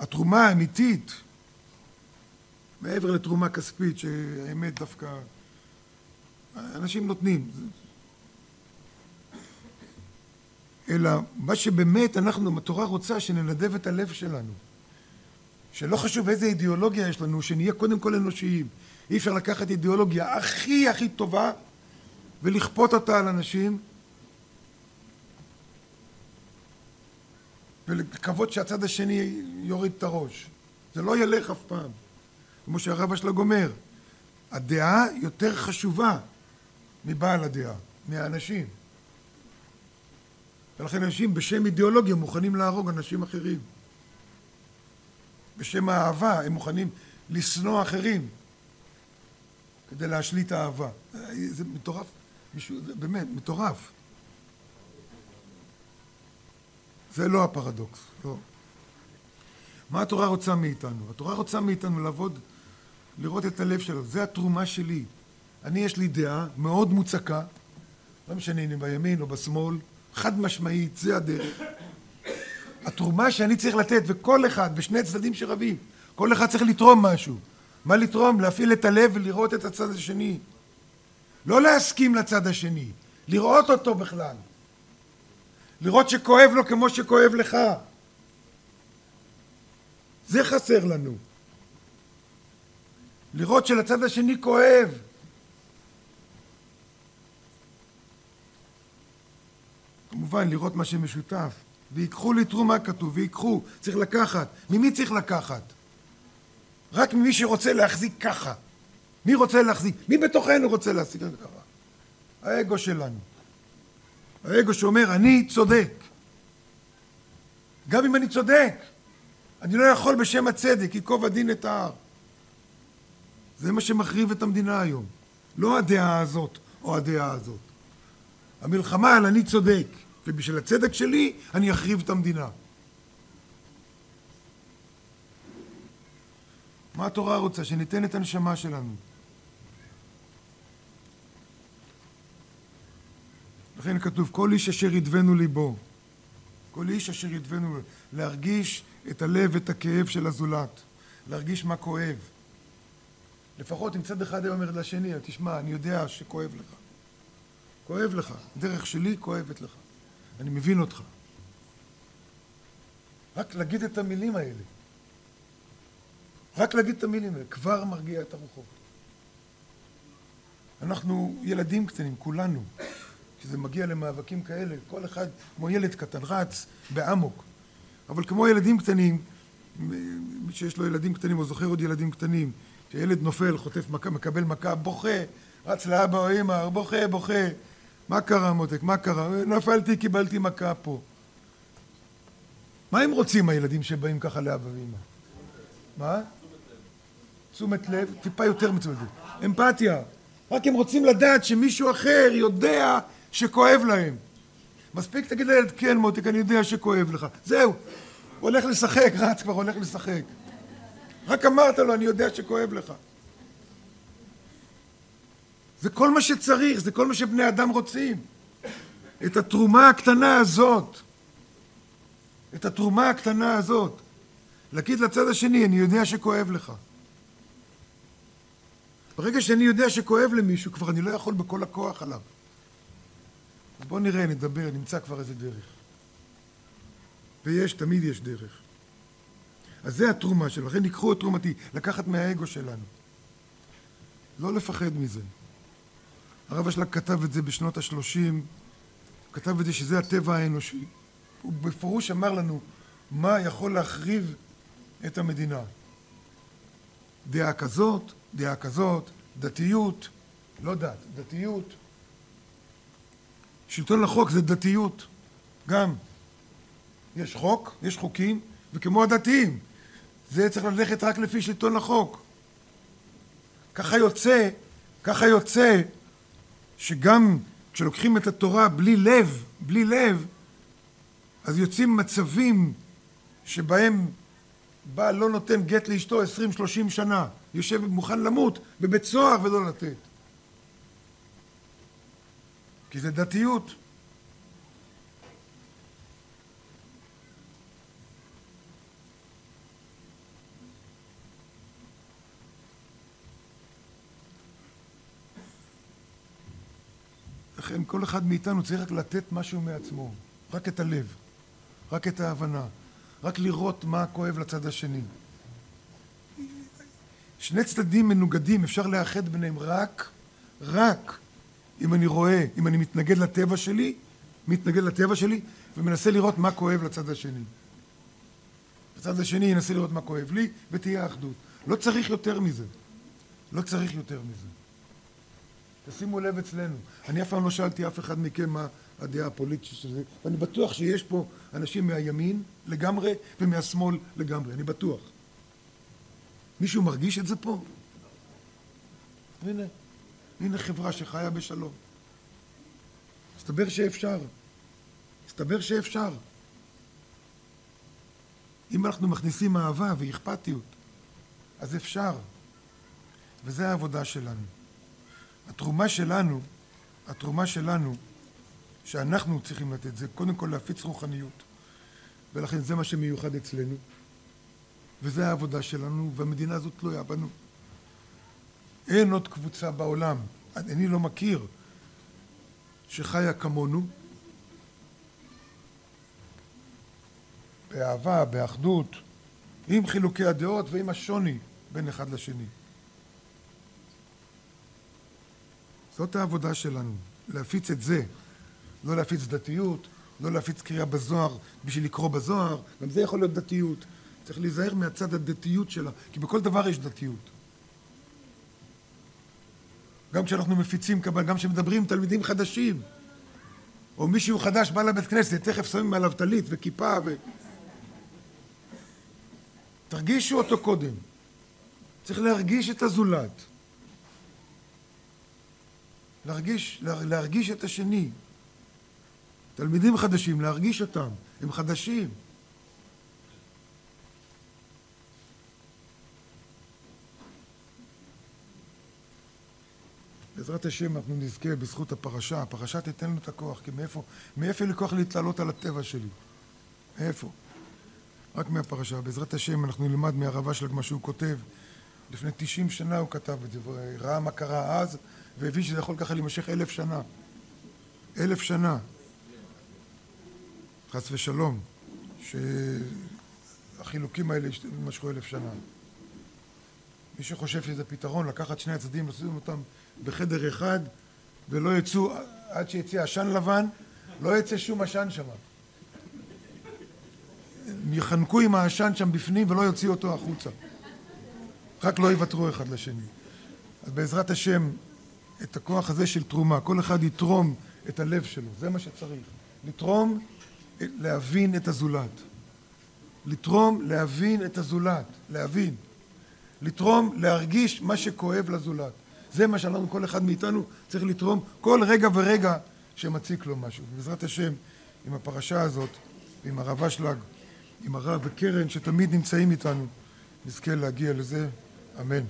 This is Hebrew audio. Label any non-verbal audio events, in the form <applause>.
התרומה האמיתית, מעבר לתרומה כספית, שהאמת דווקא אנשים נותנים, אלא מה שבאמת אנחנו, התורה רוצה שננדב את הלב שלנו. שלא חשוב איזה אידיאולוגיה יש לנו, שנהיה קודם כל אנושיים. אי אפשר לקחת אידיאולוגיה הכי הכי טובה ולכפות אותה על אנשים ולקוות שהצד השני יוריד את הראש. זה לא ילך אף פעם. כמו שהרב אשלג אומר, הדעה יותר חשובה מבעל הדעה, מהאנשים. ולכן אנשים בשם אידיאולוגיה מוכנים להרוג אנשים אחרים. בשם האהבה הם מוכנים לשנוא אחרים כדי להשליט אהבה. זה מטורף, זה באמת מטורף. זה לא הפרדוקס, לא. מה התורה רוצה מאיתנו? התורה רוצה מאיתנו לעבוד, לראות את הלב שלו, זה התרומה שלי. אני יש לי דעה מאוד מוצקה, לא משנה אם בימין או בשמאל, חד משמעית, זה הדרך. התרומה שאני צריך לתת, וכל אחד, בשני צדדים שרבים, כל אחד צריך לתרום משהו. מה לתרום? להפעיל את הלב ולראות את הצד השני. לא להסכים לצד השני, לראות אותו בכלל. לראות שכואב לו כמו שכואב לך. זה חסר לנו. לראות שלצד השני כואב. כמובן, לראות מה שמשותף. ויקחו לי תרומה כתוב, ויקחו, צריך לקחת. ממי צריך לקחת? רק ממי שרוצה להחזיק ככה. מי רוצה להחזיק? מי בתוכנו רוצה להחזיק ככה? האגו שלנו. האגו שאומר, אני צודק. גם אם אני צודק, אני לא יכול בשם הצדק, ייקוב הדין את ההר. זה מה שמחריב את המדינה היום. לא הדעה הזאת או הדעה הזאת. המלחמה על אני צודק. ובשביל הצדק שלי אני אחריב את המדינה. מה התורה רוצה? שניתן את הנשמה שלנו. לכן כתוב, כל איש אשר ידבנו ליבו, כל איש אשר ידבנו, להרגיש את הלב ואת הכאב של הזולת, להרגיש מה כואב. לפחות אם צד אחד היה אומר לשני, תשמע, אני יודע שכואב לך. כואב לך, דרך שלי כואבת לך. אני מבין אותך. רק להגיד את המילים האלה. רק להגיד את המילים האלה, כבר מרגיע את הרוחות. אנחנו ילדים קטנים, כולנו. כשזה מגיע למאבקים כאלה, כל אחד כמו ילד קטן, רץ באמוק. אבל כמו ילדים קטנים, מי שיש לו ילדים קטנים או זוכר עוד ילדים קטנים, כשילד נופל, חוטף מכה, מקבל מכה, בוכה, רץ לאבא או אמא, בוכה, בוכה. מה קרה מותק? מה קרה? נפלתי, קיבלתי מכה פה. מה הם רוצים הילדים שבאים ככה לאבא ואמא? מה? תשומת לב, טיפה יותר מתשומת לב. אמפתיה. רק הם רוצים לדעת שמישהו אחר יודע שכואב להם. מספיק תגיד לילד, כן מותק, אני יודע שכואב לך. זהו, הוא הולך לשחק, <laughs> רץ כבר, הולך לשחק. רק אמרת לו, אני יודע שכואב לך. זה כל מה שצריך, זה כל מה שבני אדם רוצים. את התרומה הקטנה הזאת, את התרומה הקטנה הזאת. להגיד לצד השני, אני יודע שכואב לך. ברגע שאני יודע שכואב למישהו, כבר אני לא יכול בכל הכוח עליו. אז בואו נראה, נדבר, נמצא כבר איזה דרך. ויש, תמיד יש דרך. אז זה התרומה שלו, לכן ייקחו את תרומתי, לקחת מהאגו שלנו. לא לפחד מזה. הרב אשלג כתב את זה בשנות השלושים, כתב את זה שזה הטבע האנושי. הוא בפירוש אמר לנו מה יכול להחריב את המדינה. דעה כזאת, דעה כזאת, דתיות, לא דת, דתיות. שלטון החוק זה דתיות, גם. יש חוק, יש חוקים, וכמו הדתיים, זה צריך ללכת רק לפי שלטון החוק. ככה יוצא, ככה יוצא שגם כשלוקחים את התורה בלי לב, בלי לב, אז יוצאים מצבים שבהם בעל לא נותן גט לאשתו 20-30 שנה, יושב מוכן למות בבית סוהר ולא לתת. כי זה דתיות. לכן כל אחד מאיתנו צריך רק לתת משהו מעצמו, רק את הלב, רק את ההבנה, רק לראות מה כואב לצד השני. שני צדדים מנוגדים, אפשר לאחד ביניהם רק, רק אם אני רואה, אם אני מתנגד לטבע שלי, מתנגד לטבע שלי, ומנסה לראות מה כואב לצד השני. הצד השני ינסה לראות מה כואב לי, ותהיה אחדות. לא צריך יותר מזה. לא צריך יותר מזה. תשימו לב אצלנו. אני אף פעם לא שאלתי אף אחד מכם מה הדעה הפוליטית של זה, ואני בטוח שיש פה אנשים מהימין לגמרי ומהשמאל לגמרי, אני בטוח. מישהו מרגיש את זה פה? הנה, הנה חברה שחיה בשלום. מסתבר שאפשר. מסתבר שאפשר. אם אנחנו מכניסים אהבה ואכפתיות, אז אפשר. וזו העבודה שלנו. התרומה שלנו, התרומה שלנו, שאנחנו צריכים לתת, זה קודם כל להפיץ רוחניות. ולכן זה מה שמיוחד אצלנו. וזו העבודה שלנו, והמדינה הזאת תלויה בנו. אין עוד קבוצה בעולם, אני לא מכיר, שחיה כמונו, באהבה, באחדות, עם חילוקי הדעות ועם השוני בין אחד לשני. זאת העבודה שלנו, להפיץ את זה, לא להפיץ דתיות, לא להפיץ קריאה בזוהר בשביל לקרוא בזוהר, גם זה יכול להיות דתיות. צריך להיזהר מהצד הדתיות שלה, כי בכל דבר יש דתיות. גם כשאנחנו מפיצים, גם כשמדברים עם תלמידים חדשים, או מישהו חדש בא לבית כנסת, תכף שמים עליו טלית וכיפה ו... תרגישו אותו קודם. צריך להרגיש את הזולת. להרגיש, להרגיש את השני. תלמידים חדשים, להרגיש אותם. הם חדשים. בעזרת השם אנחנו נזכה בזכות הפרשה, הפרשה תיתן לנו את הכוח, כי מאיפה, מאיפה לי כוח להתעלות על הטבע שלי? מאיפה? רק מהפרשה. בעזרת השם אנחנו נלמד מהרבה שלג מה שהוא כותב. לפני 90 שנה הוא כתב את זה, וראה מה קרה אז, והבין שזה יכול ככה להימשך אלף שנה. אלף שנה. חס ושלום, שהחילוקים האלה יימשכו אלף שנה. מי שחושב שזה פתרון, לקחת שני הצדדים, לשים אותם בחדר אחד, ולא יצאו, עד שיצא עשן לבן, לא יצא שום עשן שם. הם יחנקו עם העשן שם בפנים ולא יוציאו אותו החוצה. רק לא יוותרו אחד לשני. אז בעזרת השם, את הכוח הזה של תרומה, כל אחד יתרום את הלב שלו, זה מה שצריך. לתרום, להבין את הזולת. לתרום, להבין את הזולת, להבין. לתרום, להרגיש מה שכואב לזולת. זה מה שאנחנו, כל אחד מאיתנו צריך לתרום כל רגע ורגע שמציק לו משהו. בעזרת השם, עם הפרשה הזאת, עם הרב אשלג, עם הרב וקרן, שתמיד נמצאים איתנו, נזכה להגיע לזה. אמן.